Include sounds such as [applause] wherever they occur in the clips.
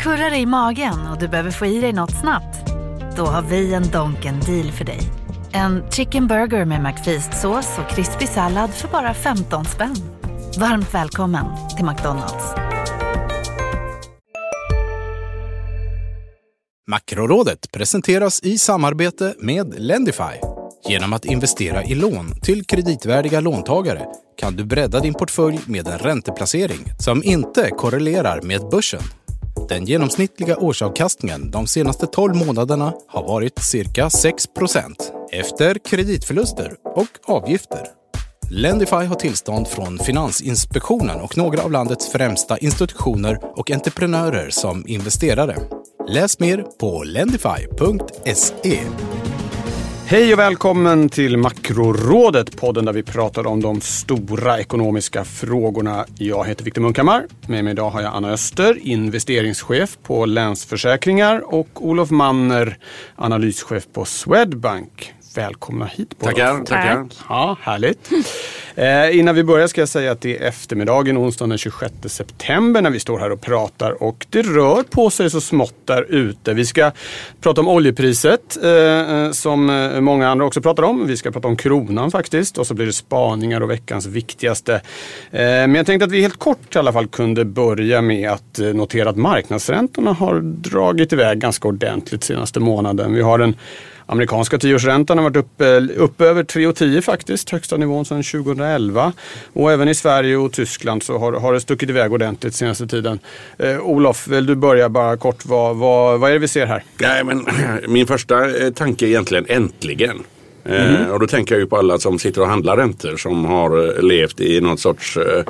Kurrar i magen och du behöver få i dig något snabbt? Då har vi en Donken deal för dig. En chicken burger med McFeast-sås och krispig sallad för bara 15 spänn. Varmt välkommen till McDonalds. Makrorådet presenteras i samarbete med Lendify. Genom att investera i lån till kreditvärdiga låntagare kan du bredda din portfölj med en ränteplacering som inte korrelerar med börsen. Den genomsnittliga årsavkastningen de senaste 12 månaderna har varit cirka 6% efter kreditförluster och avgifter. Lendify har tillstånd från Finansinspektionen och några av landets främsta institutioner och entreprenörer som investerare. Läs mer på lendify.se. Hej och välkommen till Makrorådet, podden där vi pratar om de stora ekonomiska frågorna. Jag heter Viktor Munkhammar. Med mig idag har jag Anna Öster, investeringschef på Länsförsäkringar och Olof Manner, analyschef på Swedbank välkomna hit båda Tackar, tackar. Ja, härligt. [laughs] Eh, innan vi börjar ska jag säga att det är eftermiddagen onsdagen den 26 september när vi står här och pratar och det rör på sig så smått där ute. Vi ska prata om oljepriset eh, eh som eh, många andra också pratar om. Vi ska prata om kronan faktiskt och så blir det spaningar och veckans viktigaste. Eh, men jag tänkte att vi helt kort i alla fall kunde börja med att eh, notera att marknadsräntorna har dragit iväg ganska ordentligt senaste månaden. Vi har en Amerikanska tioårsräntan har varit uppe, upp över 3,10 faktiskt, högsta nivån sedan 2011. Och även i Sverige och Tyskland så har, har det stuckit iväg ordentligt senaste tiden. Eh, Olof, vill du börja bara kort, vad, vad, vad är det vi ser här? Nej, men, [clears throat] min första eh, tanke är egentligen äntligen. Mm. Eh, och då tänker jag ju på alla som sitter och handlar räntor som har eh, levt i någon sorts eh,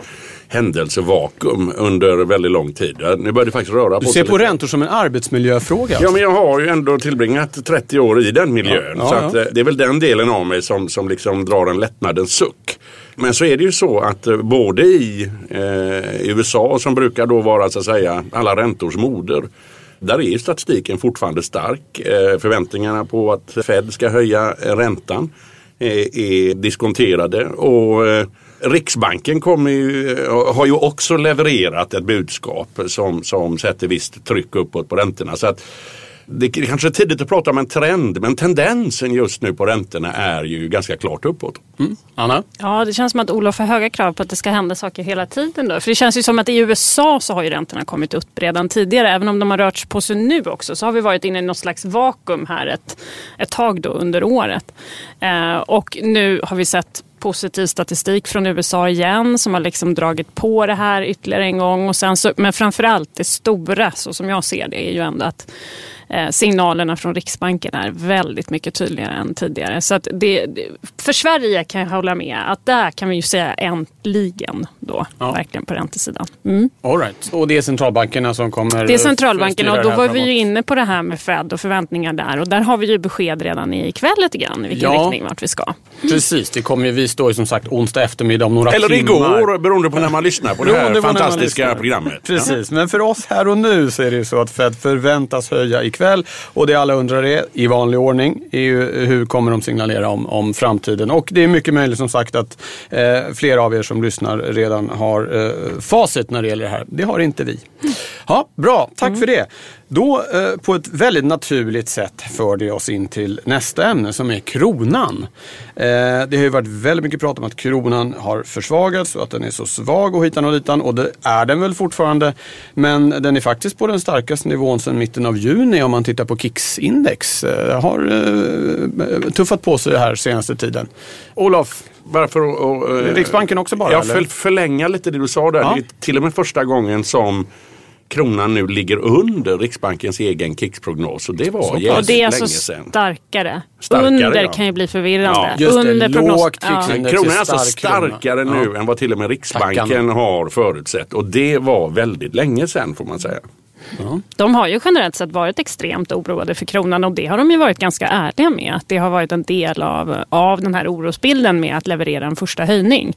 händelsevakuum under väldigt lång tid. Nu börjar det faktiskt röra på Du ser på lite. räntor som en arbetsmiljöfråga? Ja, men jag har ju ändå tillbringat 30 år i den miljön. Ja, ja, så ja. Det är väl den delen av mig som, som liksom drar en lättnadens suck. Men så är det ju så att både i, eh, USA som brukar då vara så att säga alla räntors moder där är statistiken fortfarande stark. Eh, förväntningarna på att Fed ska höja eh, räntan eh, är diskonterade. Och Riksbanken kommer ju, har ju också levererat ett budskap som, som sätter visst tryck uppåt på räntorna. Så att det är kanske är tidigt att prata om en trend men tendensen just nu på räntorna är ju ganska klart uppåt. Mm. Anna? Ja, det känns som att Olof har höga krav på att det ska hända saker hela tiden. Då. För det känns ju som att i USA så har ju räntorna kommit upp redan tidigare. Även om de har rört på sig nu också så har vi varit inne i något slags vakuum här ett, ett tag då under året. Eh, och nu har vi sett positiv statistik från USA igen som har liksom dragit på det här ytterligare en gång. Och sen så, men framförallt det stora, så som jag ser det, är ju ändå att signalerna från Riksbanken är väldigt mycket tydligare än tidigare. Så att det, för Sverige kan jag hålla med att där kan vi ju säga äntligen då, ja. verkligen på räntesidan. Mm. All right. Och det är centralbankerna som kommer Det är centralbankerna och då var vi ju inne på det här med Fed och förväntningar där och där har vi ju besked redan ikväll lite grann i vilken ja. riktning vart vi ska. Precis, det kommer ju, vi står ju som sagt onsdag eftermiddag om några Eller timmar. Eller igår beroende på när man lyssnar på det här fantastiska programmet. Precis, ja. men för oss här och nu så är det ju så att Fed förväntas höja ikväll ikväll. Och det alla undrar är, i vanlig ordning, är ju hur kommer de signalera om, om framtiden? Och det är mycket möjligt som sagt att eh, flera av er som lyssnar redan har eh, facit när det gäller det här. Det har inte vi. Ja, bra, tack mm. för det. Då eh, på ett väldigt naturligt sätt för det oss in till nästa ämne som är kronan. Eh, det har ju varit väldigt mycket prat om att kronan har försvagats och att den är så svag och hitan och ditan och det är den väl fortfarande. Men den är faktiskt på den starkaste nivån sedan mitten av juni om man tittar på KIX-index. Eh, har tuffat på sig här senaste tiden. Olof, varför och, och, Riksbanken också bara? Jag vill förlänga lite det du sa där. Ja. Det är till och med första gången som kronan nu ligger under Riksbankens egen kicksprognos. Och det var så, Och det är alltså starkare. starkare. Under ja. kan ju bli förvirrande. Ja. under prognos. Ja. Kronan är alltså starkare krona. nu än vad till och med Riksbanken Tackarna. har förutsett. Och det var väldigt länge sedan får man säga. De har ju generellt sett varit extremt oroade för kronan och det har de ju varit ganska ärliga med. Att det har varit en del av, av den här orosbilden med att leverera en första höjning.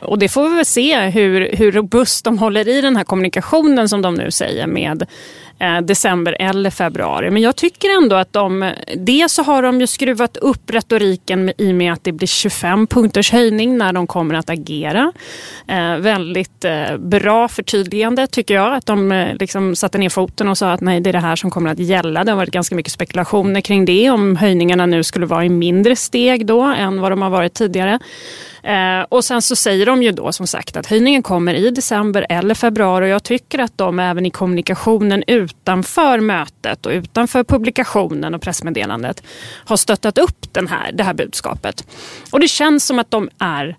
Och det får vi väl se hur, hur robust de håller i den här kommunikationen som de nu säger med Eh, december eller februari. Men jag tycker ändå att de, dels så har de ju skruvat upp retoriken i och med att det blir 25 punkters höjning när de kommer att agera. Eh, väldigt eh, bra förtydligande tycker jag, att de eh, liksom satte ner foten och sa att nej, det är det här som kommer att gälla. Det har varit ganska mycket spekulationer kring det, om höjningarna nu skulle vara i mindre steg då än vad de har varit tidigare. Eh, och sen så säger de ju då som sagt att höjningen kommer i december eller februari och jag tycker att de även i kommunikationen utanför mötet och utanför publikationen och pressmeddelandet har stöttat upp den här, det här budskapet. Och det känns som att de är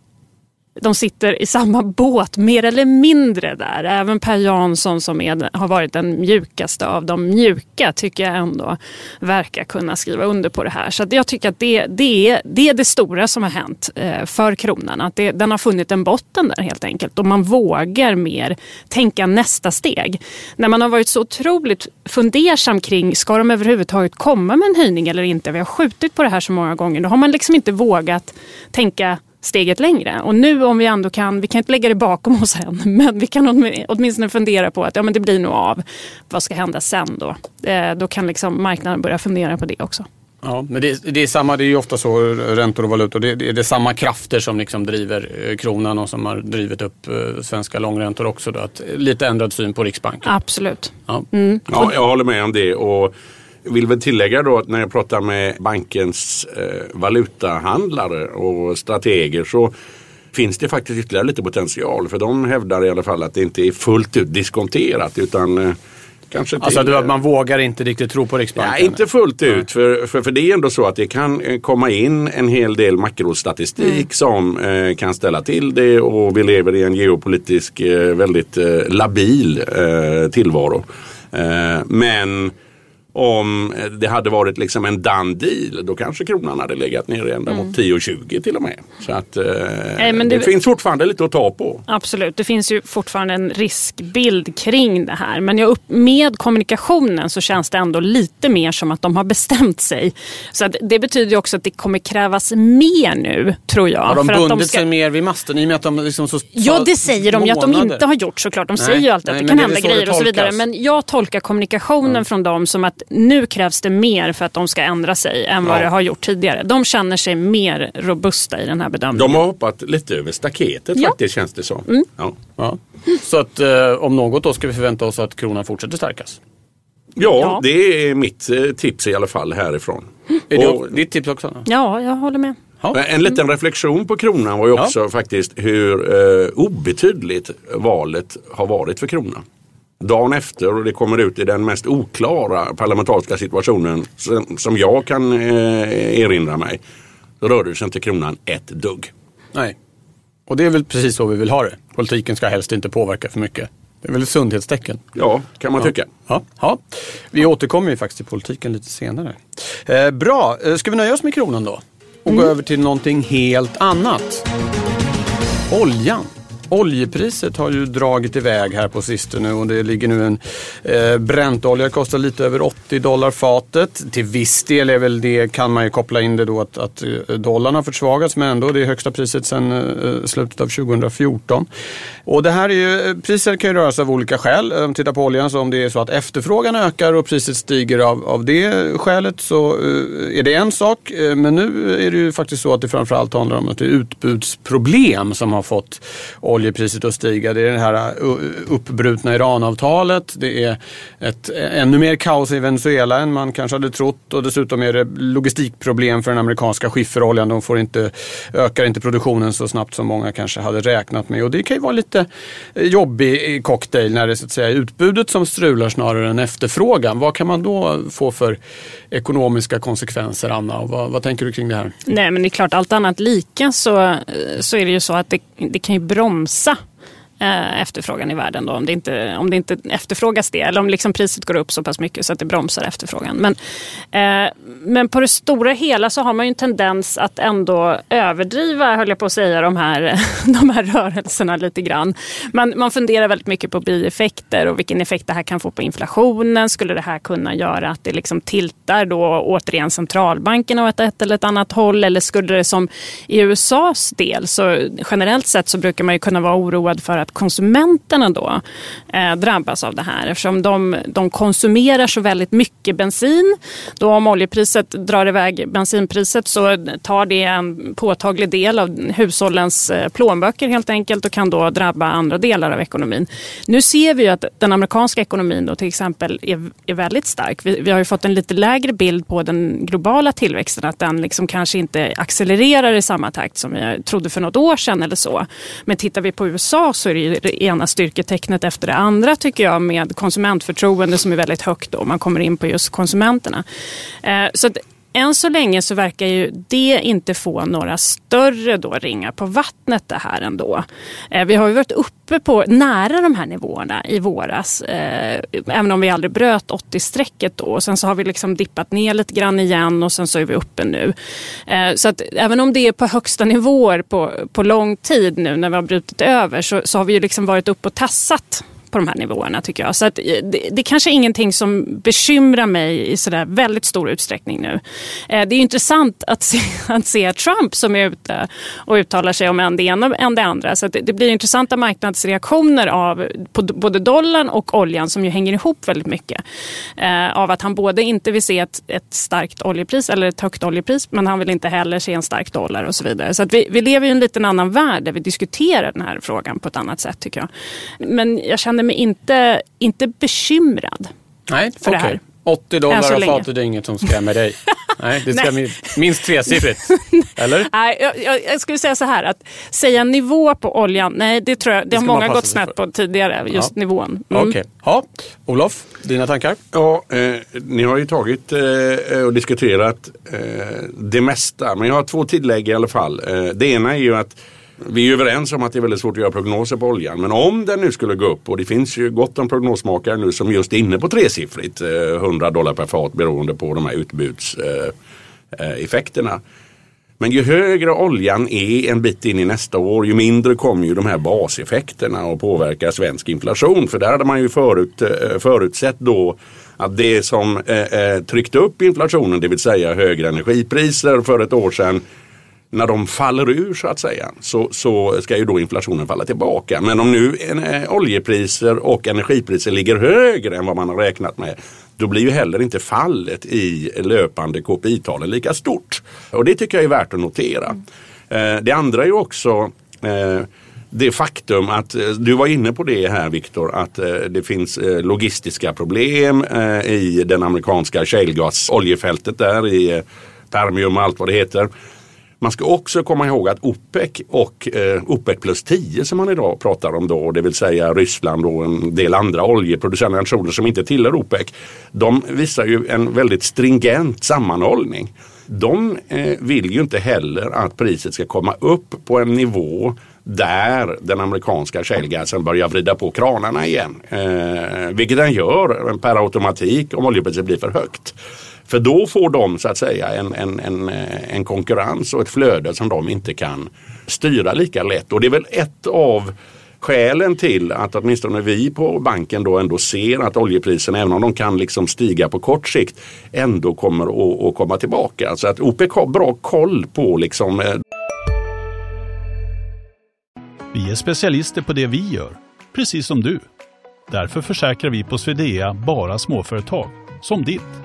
de sitter i samma båt mer eller mindre där. Även Per Jansson som är, har varit den mjukaste av de mjuka tycker jag ändå verkar kunna skriva under på det här. Så jag tycker att det, det, är, det är det stora som har hänt eh, för kronan. Att det, den har funnit en botten där helt enkelt och man vågar mer tänka nästa steg. När man har varit så otroligt fundersam kring ska de överhuvudtaget komma med en höjning eller inte. Vi har skjutit på det här så många gånger. Då har man liksom inte vågat tänka steget längre. Och nu om vi ändå kan, vi kan inte lägga det bakom oss än, [laughs] men vi kan åtminstone fundera på att ja, men det blir nog av. Vad ska hända sen då? Eh, då kan liksom marknaden börja fundera på det också. Ja, men det, det, är samma, det är ju ofta så, räntor och valutor, det, det, det är samma krafter som liksom driver eh, kronan och som har drivit upp eh, svenska långräntor också. Då, att, lite ändrad syn på Riksbanken. Absolut. Ja. Mm. ja, jag håller med om det. Och vill väl tillägga då att när jag pratar med bankens eh, valutahandlare och strateger så finns det faktiskt ytterligare lite potential. För de hävdar i alla fall att det inte är fullt ut diskonterat utan eh, Kanske alltså till, att man vågar inte riktigt tro på Riksbanken? Nej, inte fullt ut. För, för, för det är ändå så att det kan eh, komma in en hel del makrostatistik mm. som eh, kan ställa till det och vi lever i en geopolitisk eh, väldigt eh, labil eh, tillvaro. men om det hade varit liksom en done deal då kanske kronan hade legat ner ända mm. mot 10,20 till och med. Så att, eh, Nej, det, det, finns fortfarande lite att ta på. Absolut, det finns ju fortfarande en riskbild kring det här. Men jag upp, med kommunikationen så känns det ändå lite mer som att de har bestämt sig. Så det betyder också att det kommer krävas mer nu tror jag. Har de bundit de ska... sig mer vid masten i och med att de liksom så Ja det säger de ju att de inte har gjort såklart. De nej, säger ju alltid nej, att det kan hända grejer och så vidare. Men jag tolkar kommunikationen mm. från dem som att nu krävs det mer för att de ska ändra sig än vad ja. det har gjort tidigare. De känner sig mer robusta i den här bedömningen. De har hoppat lite över staketet ja. faktiskt känns det som. Mm. Ja. ja. Så att eh, om något då ska vi förvänta oss att kronan fortsätter stärkas? Ja, ja. det är mitt eh, tips i alla fall härifrån. Är det och, ditt tips också? Ja, jag håller med. En liten reflektion på kronan var ju också ja. faktiskt hur eh, obetydligt valet har varit för kronan dagen efter och det kommer ut i den mest oklara parlamentariska situationen som, jag kan eh, erinra mig. Då rörde sig inte kronan ett dugg. Nej, och det är väl precis så vi vill ha det. Politiken ska helst inte påverka för mycket. Det är väl ett sundhetstecken? Ja, kan man ja. tycka. Ja. ja. Vi återkommer ju faktiskt till politiken lite senare. Eh, bra, eh, ska vi nöja oss med kronan då? Och mm. gå över till någonting helt annat. Oljan. Oljepriset har ju dragit iväg här på sistone och det ligger nu en eh, Brentolja kostar lite över 80 dollar fatet. Till viss del är väl det, kan man ju koppla in det då att, att eh, dollarn har försvagats men ändå det är högsta priset sedan eh, slutet av 2014. Och det här är ju, eh, priser kan ju röra sig av olika skäl. Om tittar på oljan så om det är så att efterfrågan ökar och priset stiger av, av det skälet så eh, är det en sak. Eh, men nu är det ju faktiskt så att det framförallt handlar om att det är utbudsproblem som har fått oljepriset att stiga. Det är det här uh, uppbrutna Iranavtalet. Det är ett ännu mer kaos i Venezuela än man kanske hade trott och dessutom är det logistikproblem för den amerikanska skifferoljan. De får inte, ökar inte produktionen så snabbt som många kanske hade räknat med och det kan ju vara lite jobbig cocktail när det så att säga är utbudet som strular snarare än efterfrågan. Vad kan man då få för ekonomiska konsekvenser Anna? Och vad, vad tänker du kring det här? Nej men det är klart allt annat lika så, så är det ju så att det, det kan ju bromsa bromsa eh, efterfrågan i världen då, om det inte, om det inte efterfrågas det eller om liksom priset går upp så pass mycket så att det bromsar efterfrågan. Men, eh, men på det stora hela så har man ju en tendens att ändå överdriva, höll jag på att säga, de här, [laughs] de här rörelserna lite grann. Man, man funderar väldigt mycket på bieffekter och vilken effekt det här kan få på inflationen. Skulle det här kunna göra att det liksom tiltar då återigen centralbankerna åt ett eller ett annat håll eller skulle det som i USAs del så generellt sett så brukar man ju kunna vara oroad för att konsumenterna då eh, drabbas av det här eftersom de, de konsumerar så väldigt mycket bensin. Då om oljepriset drar iväg bensinpriset så tar det en påtaglig del av hushållens eh, plånböcker helt enkelt och kan då drabba andra delar av ekonomin. Nu ser vi ju att den amerikanska ekonomin då till exempel är, är väldigt stark. Vi, vi har ju fått en lite lägre bild på den globala tillväxten, att den liksom kanske inte accelererar i samma takt som vi trodde för något år sedan eller så. Men tittar vi på USA så är det ena styrketecknet efter det andra tycker jag med konsumentförtroende som är väldigt högt då, om man kommer in på just konsumenterna. Eh, så än så länge så verkar ju det inte få några större då ringar på vattnet det här ändå. Eh, vi har ju varit uppe på nära de här nivåerna i våras. Eh, även om vi aldrig bröt 80-strecket då. Sen så har vi liksom dippat ner lite grann igen och sen så är vi uppe nu. Eh, så att även om det är på högsta nivåer på, på lång tid nu när vi har brutit över så, så har vi ju liksom varit uppe och tassat på de här nivåerna tycker jag. Så att eh, det, det är kanske ingenting som bekymrar mig i sådär väldigt stor utsträckning nu. Eh, det är intressant att se, [laughs] att se Trump som är ute och uttalar sig om en det ena än det andra. Så det, det, blir intressanta marknadsreaktioner av på både dollarn och oljan som ju hänger ihop väldigt mycket. Eh, av att han både inte vill se ett, ett starkt oljepris eller ett högt oljepris men han vill inte heller se en stark dollar och så vidare. Så att vi, vi lever i en liten annan värld där vi diskuterar den här frågan på ett annat sätt tycker jag. Men jag känner mig inte, inte bekymrad. Nej, för okay. det här. 80 dollar av fatet är inget som skrämmer dig. [laughs] Nej, det ska Nej. minst tresiffrigt. [laughs] Eller? Nej, jag, jag, jag, skulle säga så här att säga nivå på oljan, nej det tror jag, det, det har många gått snett på tidigare, just ja. nivån. Mm. Okej. Okay. Ja. Olof, dina tankar? Ja, eh, ni har ju tagit eh, och diskuterat eh, det mesta, men jag har två tillägg i alla fall. Eh, det ena är ju att vi är överens om att det är väldigt svårt att göra prognoser på oljan. Men om den nu skulle gå upp och det finns ju gott om prognosmakare nu som just är inne på tresiffrigt, eh, 100 dollar per fat beroende på de här utbudseffekterna. Men ju högre oljan är en bit in i nästa år ju mindre kommer ju de här baseffekterna att påverka svensk inflation. För där hade man ju förut, eh, förutsett då att det som eh, tryckte upp inflationen, det vill säga högre energipriser för ett år sedan när de faller ur så att säga så, så ska ju då inflationen falla tillbaka. Men om nu en, eh, oljepriser och energipriser ligger högre än vad man har räknat med då blir ju heller inte fallet i löpande KPI-talen lika stort. Och det tycker jag är värt att notera. Eh, det andra är ju också eh, det faktum att, eh, du var inne på det här Viktor, att eh, det finns eh, logistiska problem eh, i den amerikanska shalegas oljefältet där i Permium och allt vad det heter. Man ska också komma ihåg att OPEC och eh, OPEC plus 10 som man idag pratar om då, det vill säga Ryssland och en del andra oljeproducerande nationer som inte tillhör OPEC. De visar ju en väldigt stringent sammanhållning. De eh, vill ju inte heller att priset ska komma upp på en nivå där den amerikanska shalegasen börjar vrida på kranarna igen. Eh, vilket den gör per automatik om oljepriset blir för högt. För då får de så att säga en, en, en, eh, en konkurrens och ett flöde som de inte kan styra lika lätt. Och det är väl ett av skälen till att åtminstone vi på banken då ändå ser att oljepriserna, även om de kan liksom stiga på kort sikt, ändå kommer att, att komma tillbaka. Så att OPEC har bra koll på liksom eh, vi är specialister på det vi gör, precis som du. Därför försäkrar vi på Swedea bara småföretag, som ditt.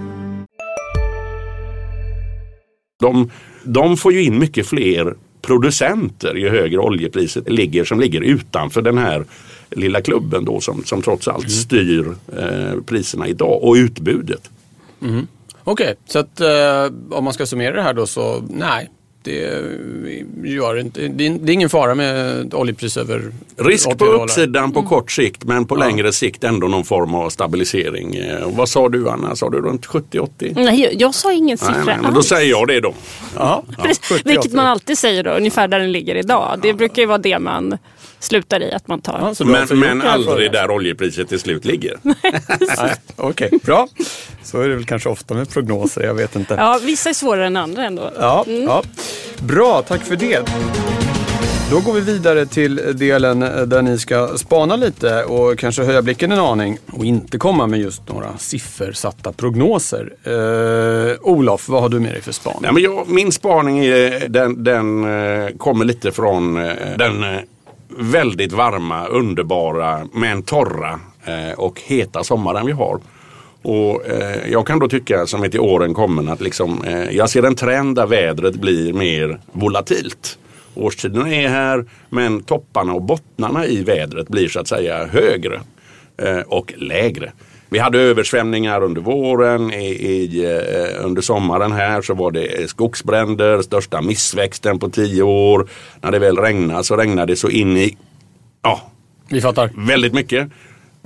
De, de får ju in mycket fler producenter ju högre oljepriset ligger som ligger utanför den här lilla klubben då som, som trots allt mm. styr eh, priserna idag och utbudet. Mm. Okej, okay, så att eh, om man ska summera det här då så nej, det gör inte, det är ingen fara med oljepris över Risk på uppsidan på mm. kort sikt men på ja. längre sikt ändå någon form av stabilisering. Eh, vad sa du Anna? Sa du runt 70-80? Nej, jag sa ingen siffra nej, nej, Då säger jag det då. Ja. ja. [laughs] Vilket man alltid säger då, ungefär där den ligger idag. Det brukar ju vara det man slutar i att man tar. Alltså Men, men aldrig där oljepriset till slut ligger. [laughs] Okej, bra. Så är det väl kanske ofta med prognoser, jag vet inte. Ja, vissa är svårare än andra ändå. Ja, ja. Bra, tack för det. Då går vi vidare till delen där ni ska spana lite och kanske höja blicken en aning och inte komma med just några siffersatta prognoser. Eh, Olof, vad har du med dig för spaning? Nej, men jag, min spaning är, den, den eh, kommer lite från eh, den eh, väldigt varma, underbara, men torra och heta sommaren vi har. Och eh, Jag kan då tycka som är till åren kommen att liksom, eh, jag ser en trend där vädret blir mer volatilt. Årstiderna är här men topparna och bottnarna i vädret blir så att säga högre eh, och lägre. Vi hade översvämningar under våren, i, i, eh, under sommaren här så var det skogsbränder, största missväxten på tio år. När det väl regnade så regnade det så in i, ja, Vi fattar. väldigt mycket.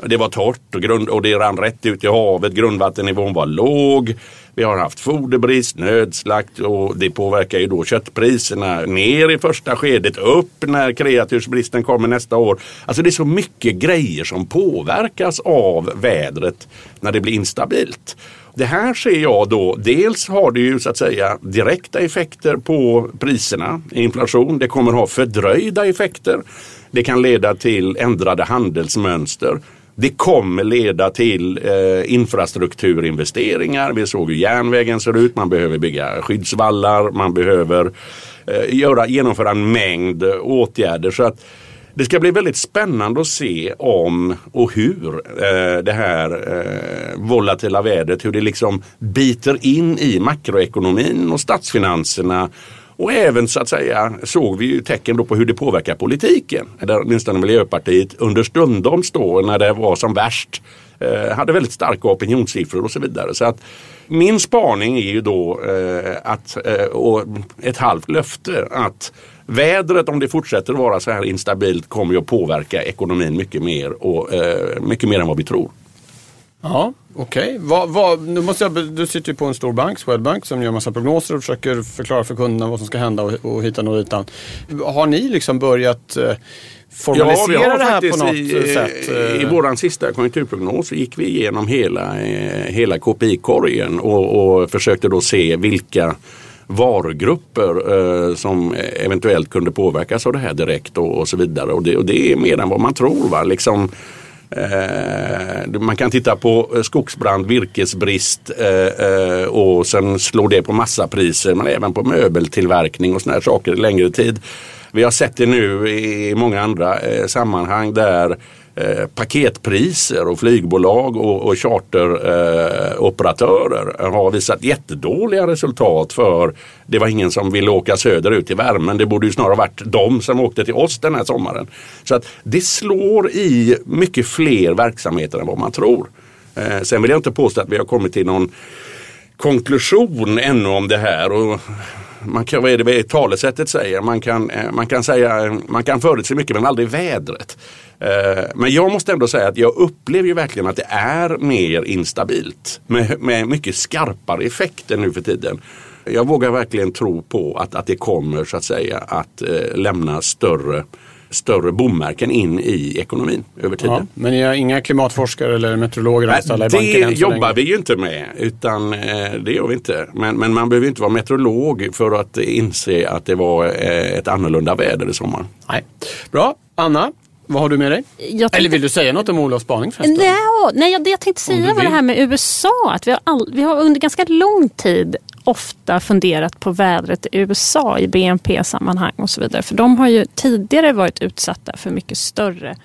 Det var torrt och, grund, och det rann rätt ut i havet. Grundvattennivån var låg. Vi har haft foderbrist, nödslakt och det påverkar ju då köttpriserna ner i första skedet, upp när kreatursbristen kommer nästa år. Alltså det är så mycket grejer som påverkas av vädret när det blir instabilt. Det här ser jag då, dels har det ju så att säga direkta effekter på priserna, inflation. Det kommer ha fördröjda effekter. Det kan leda till ändrade handelsmönster. Det kommer leda till eh, infrastrukturinvesteringar. Vi såg hur järnvägen ser ut. Man behöver bygga skyddsvallar. Man behöver eh, göra, genomföra en mängd åtgärder. Så att det ska bli väldigt spännande att se om och hur eh, det här eh, volatila vädret, hur det liksom biter in i makroekonomin och statsfinanserna. Och även så att säga såg vi ju tecken då på hur det påverkar politiken. Där åtminstone Miljöpartiet understundom då när det var som värst eh, hade väldigt starka opinionssiffror och så vidare. Så att min spaning är ju då eh, att, eh, och ett halvt löfte att vädret om det fortsätter att vara så här instabilt kommer ju att påverka ekonomin mycket mer och mycket mer än vad vi tror. Ja, okej. Måste jag, du sitter ju på en stor bank, Swedbank, som gör massa prognoser och försöker förklara för kunderna vad som ska hända och, och hitan och ditan. Har ni liksom börjat eh, formalisera det här på något i, sätt? eh? I våran sista konjunkturprognos gick vi igenom hela, eh, hela KPI-korgen och, och försökte då se vilka varugrupper eh, som eventuellt kunde påverkas av det här direkt och, och så vidare. Och det, och det är mer än vad man tror. Va? Liksom, Eh, man kan titta på eh, skogsbrand, virkesbrist eh, eh, och sen slår det på massapriser men även på möbeltillverkning och såna här saker längre tid. Vi har sett det nu i många andra eh, sammanhang där eh, paketpriser och flygbolag och, och charteroperatörer eh, har visat jättedåliga resultat för det var ingen som ville åka söderut i värmen. Det borde ju snarare varit de som åkte till oss den här sommaren. Så att det slår i mycket fler verksamheter än vad man tror. Eh, sen vill jag inte påstå att vi har kommit till någon konklusion ännu om det här. Och man kan, vad är det, vad talesättet säger? Man kan, eh, man kan säga, man kan förutse mycket men aldrig vädret. Eh, men jag måste ändå säga att jag upplever ju verkligen att det är mer instabilt. Med, med mycket skarpare effekter nu för tiden. Jag vågar verkligen tro på att, att det kommer så att säga att eh, lämna större, större bommärken in i ekonomin över tiden. Ja, men ni har inga klimatforskare eller meteorologer anställda i banken det jobbar länge? vi ju inte med. Utan eh, det gör vi inte. Men, men man behöver inte vara meteorolog för att inse att det var eh, ett annorlunda väder i sommar. Nej. Bra. Anna, vad har du med dig? Tänkte- Eller vill du säga något om Olofs spaning förresten? Nej, nej, det jag tänkte säga var det här med USA. Att vi, har all, vi har under ganska lång tid ofta funderat på vädret i USA i BNP-sammanhang och så vidare. För de har ju tidigare varit utsatta för mycket större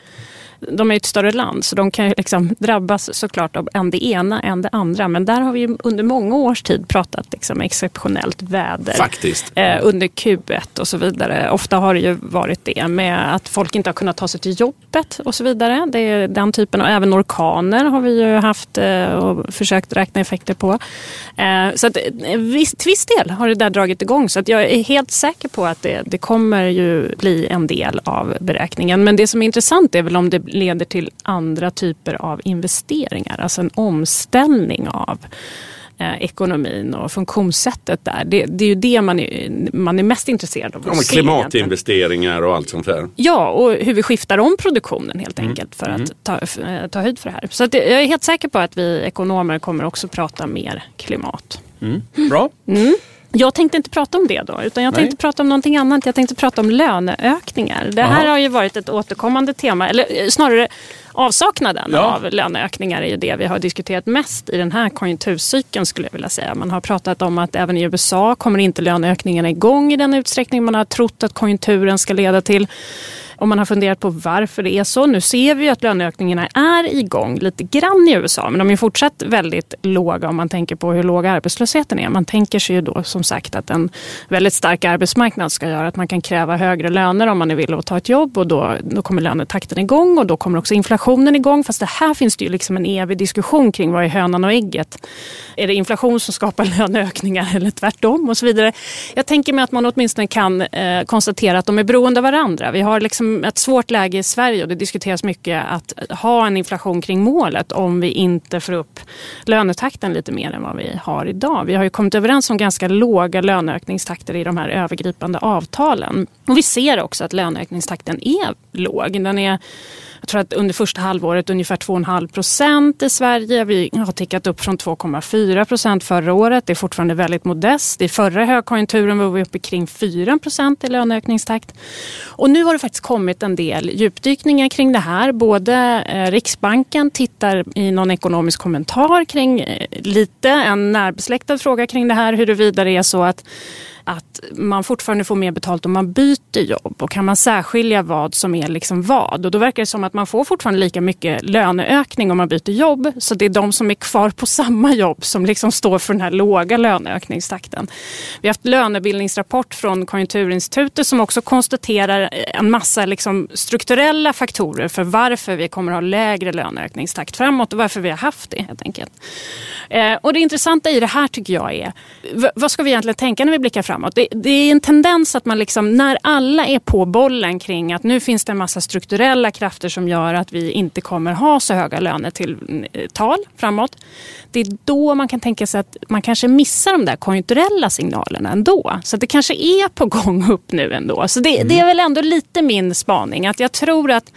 de är ett större land så de kan ju liksom drabbas såklart av än det ena än det andra. Men där har vi under många års tid pratat liksom exceptionellt väder. Faktiskt. Eh, under Q1 och så vidare. Ofta har det ju varit det med att folk inte har kunnat ta sig till jobbet och så vidare. Det är den typen. Och även orkaner har vi ju haft eh, och försökt räkna effekter på. Eh, så att, eh, viss, till viss del har det där dragit igång. Så att jag är helt säker på att det, det kommer ju bli en del av beräkningen. Men det som är intressant är väl om det leder till andra typer av investeringar. Alltså en omställning av eh, ekonomin och funktionssättet där. Det, det, är ju det man är, man är mest intresserad av. Ja, se klimatinvesteringar och allt sånt där. Ja, och hur vi skiftar om produktionen helt mm. enkelt för mm. att ta, eh, ta höjd för det här. Så att jag är helt säker på att vi ekonomer kommer också prata mer klimat. Mm. Bra. Mm. Jag tänkte inte prata om det då, utan jag tänkte Nej. prata om någonting annat. Jag tänkte prata om löneökningar. Det här Aha. har ju varit ett återkommande tema, eller eh, snarare avsaknaden ja. av löneökningar är ju det vi har diskuterat mest i den här konjunkturcykeln skulle jag vilja säga. Man har pratat om att även i USA kommer inte löneökningarna igång i den utsträckning man har trott att konjunkturen ska leda till. Om man har funderat på varför det är så. Nu ser vi att löneökningarna är igång lite grann i USA men de är fortsatt väldigt låga om man tänker på hur låg arbetslösheten är. Man tänker sig ju då som sagt att en väldigt stark arbetsmarknad ska göra att man kan kräva högre löner om man är villig att ta ett jobb och då, då kommer lönetakten igång och då kommer också inflationen igång. Fast det här finns det ju liksom en evig diskussion kring vad är hönan och ägget. Är det inflation som skapar löneökningar [laughs] eller tvärtom och så vidare. Jag tänker mig att man åtminstone kan eh, konstatera att de är beroende av varandra. Vi har liksom ett svårt läge i Sverige och det diskuteras mycket att ha en inflation kring målet om vi inte får upp lönetakten lite mer än vad vi har idag. Vi har ju kommit överens om ganska låga löneökningstakter i de här övergripande avtalen. Och vi ser också att löneökningstakten är låg. Den är jag tror att under första halvåret ungefär 2,5 procent i Sverige. Vi har tickat upp från 2,4 procent förra året. Det är fortfarande väldigt modest. I förra högkonjunkturen var vi uppe kring 4 procent i löneökningstakt. Och nu har det faktiskt kommit en del djupdykningar kring det här. Både eh, Riksbanken tittar i någon ekonomisk kommentar kring eh, lite en närbesläktad fråga kring det här huruvida det är så att att man fortfarande får mer betalt om man byter jobb och kan man särskilja vad som är liksom vad. Och då verkar det som att man får fortfarande lika mycket löneökning om man byter jobb. Så det är de som är kvar på samma jobb som liksom står för den här låga löneökningstakten. Vi har haft lönebildningsrapport från Konjunkturinstitutet som också konstaterar en massa liksom strukturella faktorer för varför vi kommer att ha lägre löneökningstakt framåt och varför vi har haft det helt enkelt. Eh, och det intressanta i det här tycker jag är, vad ska vi egentligen tänka när vi blickar framåt? Det, det är en tendens att man liksom, när alla är på bollen kring att nu finns det en massa strukturella krafter som gör att vi inte kommer ha så höga löner till eh, tal framåt. Det är då man kan tänka sig att man kanske missar de där konjunkturella signalerna ändå. Så det kanske är på gång upp nu ändå. Så det, mm. det är väl ändå lite min spaning att jag tror att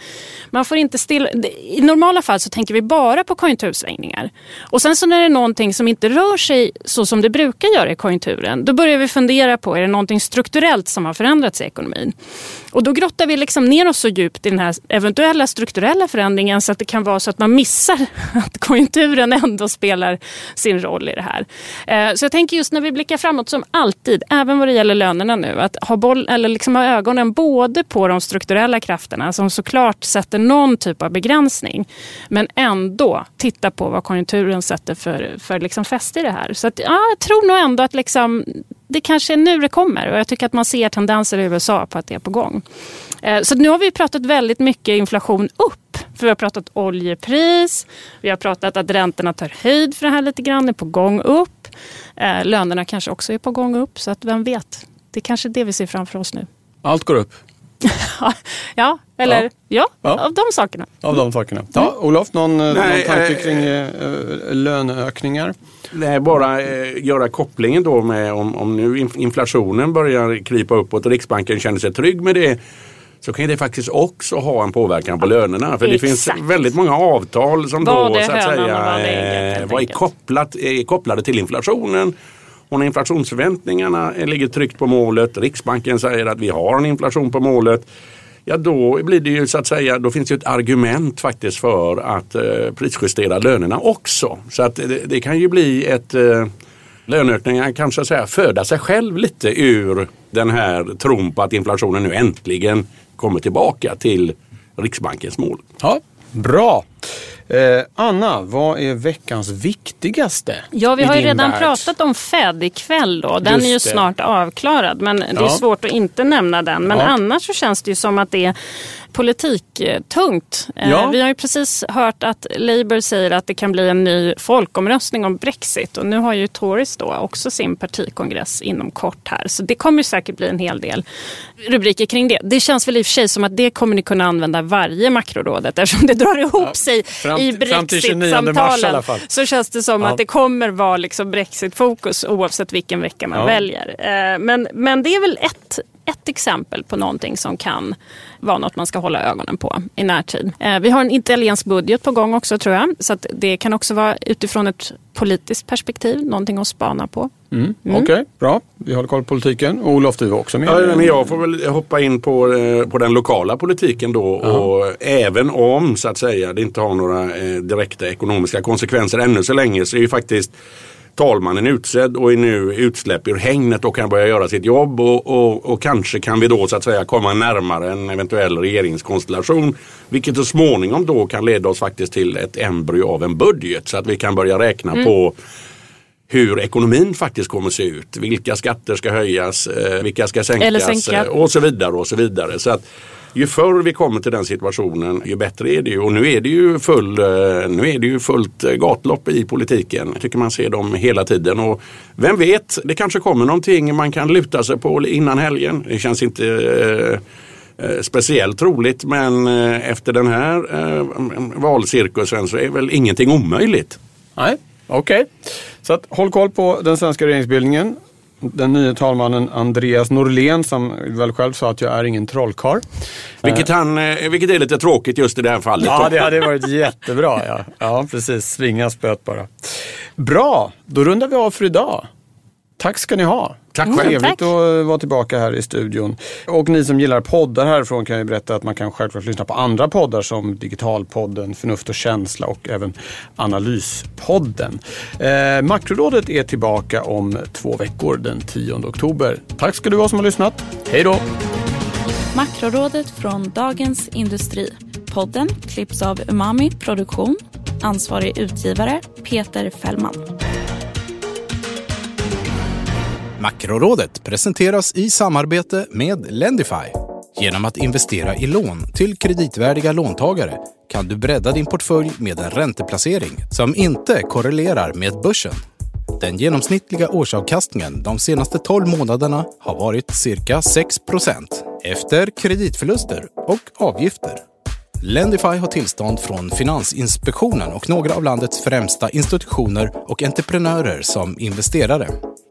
man får inte stilla... I normala fall så tänker vi bara på konjunktursvängningar. Och sen så när det är någonting som inte rör sig så som det brukar göra i konjunkturen, då börjar vi fundera på, är det någonting strukturellt som har förändrats i ekonomin? Och då grottar vi liksom ner oss så djupt i den här eventuella strukturella förändringen så att det kan vara så att man missar [laughs] att konjunkturen ändå spelar sin roll i det här. Eh, så jag tänker just när vi blickar framåt som alltid, även vad det gäller lönerna nu, att ha, boll, eller liksom ha ögonen både på de strukturella krafterna som såklart sätter någon typ av begränsning, men ändå titta på vad konjunkturen sätter för, för liksom fäste i det här. Så att, ja, jag tror nog ändå att liksom, det kanske är nu det kommer och jag tycker att man ser tendenser i USA på att det är på gång. Eh, så nu har vi pratat väldigt mycket inflation upp. För vi har pratat oljepris, vi har pratat att räntorna tar höjd för det här lite grann, är på gång upp. Eh, lönerna kanske också är på gång upp, så att vem vet. Det är kanske det vi ser framför oss nu. Allt går upp? [laughs] ja, eller ja. ja. Ja, av de sakerna. Av de sakerna. Ja, Olof, någon, Nej, någon tanke äh, kring äh, löneökningar? Nej, bara äh, göra kopplingen då med om, om nu inflationen börjar krypa uppåt och Riksbanken känner sig trygg med det så kan det faktiskt också ha en påverkan på lönerna. För Exakt. det finns väldigt många avtal som var då så att säga eh, var kopplat, är kopplade till inflationen. Och när inflationsförväntningarna ligger tryckt på målet, Riksbanken säger att vi har en inflation på målet. Ja då blir det ju så att säga, då finns det ett argument faktiskt för att eh, prisjustera lönerna också. Så att det, det kan ju bli ett eh, löneökningar kan så att säga föda sig själv lite ur den här tron på att inflationen nu äntligen kommer tillbaka till Riksbankens mål. Ja, Bra. Eh, Anna, vad är veckans viktigaste? Ja, vi har ju redan värld? pratat om Fed ikväll då. Den Just är ju det. snart avklarad men ja. det är svårt att inte nämna den. Men ja. annars så känns det ju som att det är politiktungt. Eh, ja. Vi har ju precis hört att Labour säger att det kan bli en ny folkomröstning om Brexit och nu har ju Tories då också sin partikongress inom kort här. Så det kommer säkert bli en hel del rubriker kring det. Det känns väl i och för sig som att det kommer ni kunna använda varje makrorådet eftersom det drar ihop ja. sig sig Fram- i fram till 29 mars i alla Brexit-samtalen så känns det som Ja. att det kommer vara liksom Brexit-fokus oavsett vilken vecka man Ja. väljer. Eh, Men, men det är väl ett, ett exempel på någonting som kan vara något man ska hålla ögonen på i närtid. Eh, Vi har en italiensk budget på gång också tror jag. Så att det kan också vara utifrån ett politiskt perspektiv, någonting att spana på. Mm. Okej, bra. Vi håller koll på politiken. Och Olof, du var också med. Ja, men jag får väl hoppa in på, eh, på den lokala politiken då. Och även om så att säga det inte har några eh, direkta ekonomiska konsekvenser ännu så länge så är ju faktiskt talmannen utsedd och är nu utsläpp ur hängnet och kan börja göra sitt jobb och, och, och kanske kan vi då så att säga komma närmare en eventuell regeringskonstellation. Vilket så småningom då kan leda oss faktiskt till ett embryo av en budget så att vi kan börja räkna på hur ekonomin faktiskt kommer att se ut. Vilka skatter ska höjas, eh, vilka ska sänkas Eller sänka. eh, och så vidare. och så vidare. Så att ju förr vi kommer till den situationen ju bättre är det ju. Och nu är det ju, full, eh, nu är det ju fullt gatlopp i politiken. Jag tycker man ser dem hela tiden. Och vem vet, det kanske kommer någonting man kan luta sig på innan helgen. Det känns inte eh, speciellt troligt men efter den här eh, valcirkusen så är väl ingenting omöjligt. Nej, okej. Så att, håll koll på den svenska regeringsbildningen. Den nye talmannen Andreas Norlén som väl själv sa att jag är ingen trollkarl. Vilket, han, eh, vilket är lite tråkigt just i det här fallet. Ja, det hade varit jättebra. Ja, ja precis. Svinga spöet bara. Bra, då rundar vi av för idag. Tack ska ni ha. Tack själv. Trevligt tack. att vara tillbaka här i studion. Och ni som gillar poddar härifrån kan ju berätta att man kan självklart lyssna på andra poddar som Digitalpodden, Förnuft och känsla och även Analyspodden. Eh, Makrorådet är tillbaka om två veckor den 10 oktober. Tack ska du ha som har lyssnat. Hej då! Makrorådet från Dagens Industri. Podden klipps av Umami Produktion. Ansvarig utgivare Peter Fällman. Makrorådet presenteras i samarbete med Lendify. Genom att investera i lån till kreditvärdiga låntagare kan du bredda din portfölj med en ränteplacering som inte korrelerar med börsen. Den genomsnittliga årsavkastningen de senaste 12 månaderna har varit cirka 6% efter kreditförluster och avgifter. Lendify har tillstånd från Finansinspektionen och några av landets främsta institutioner och entreprenörer som investerare.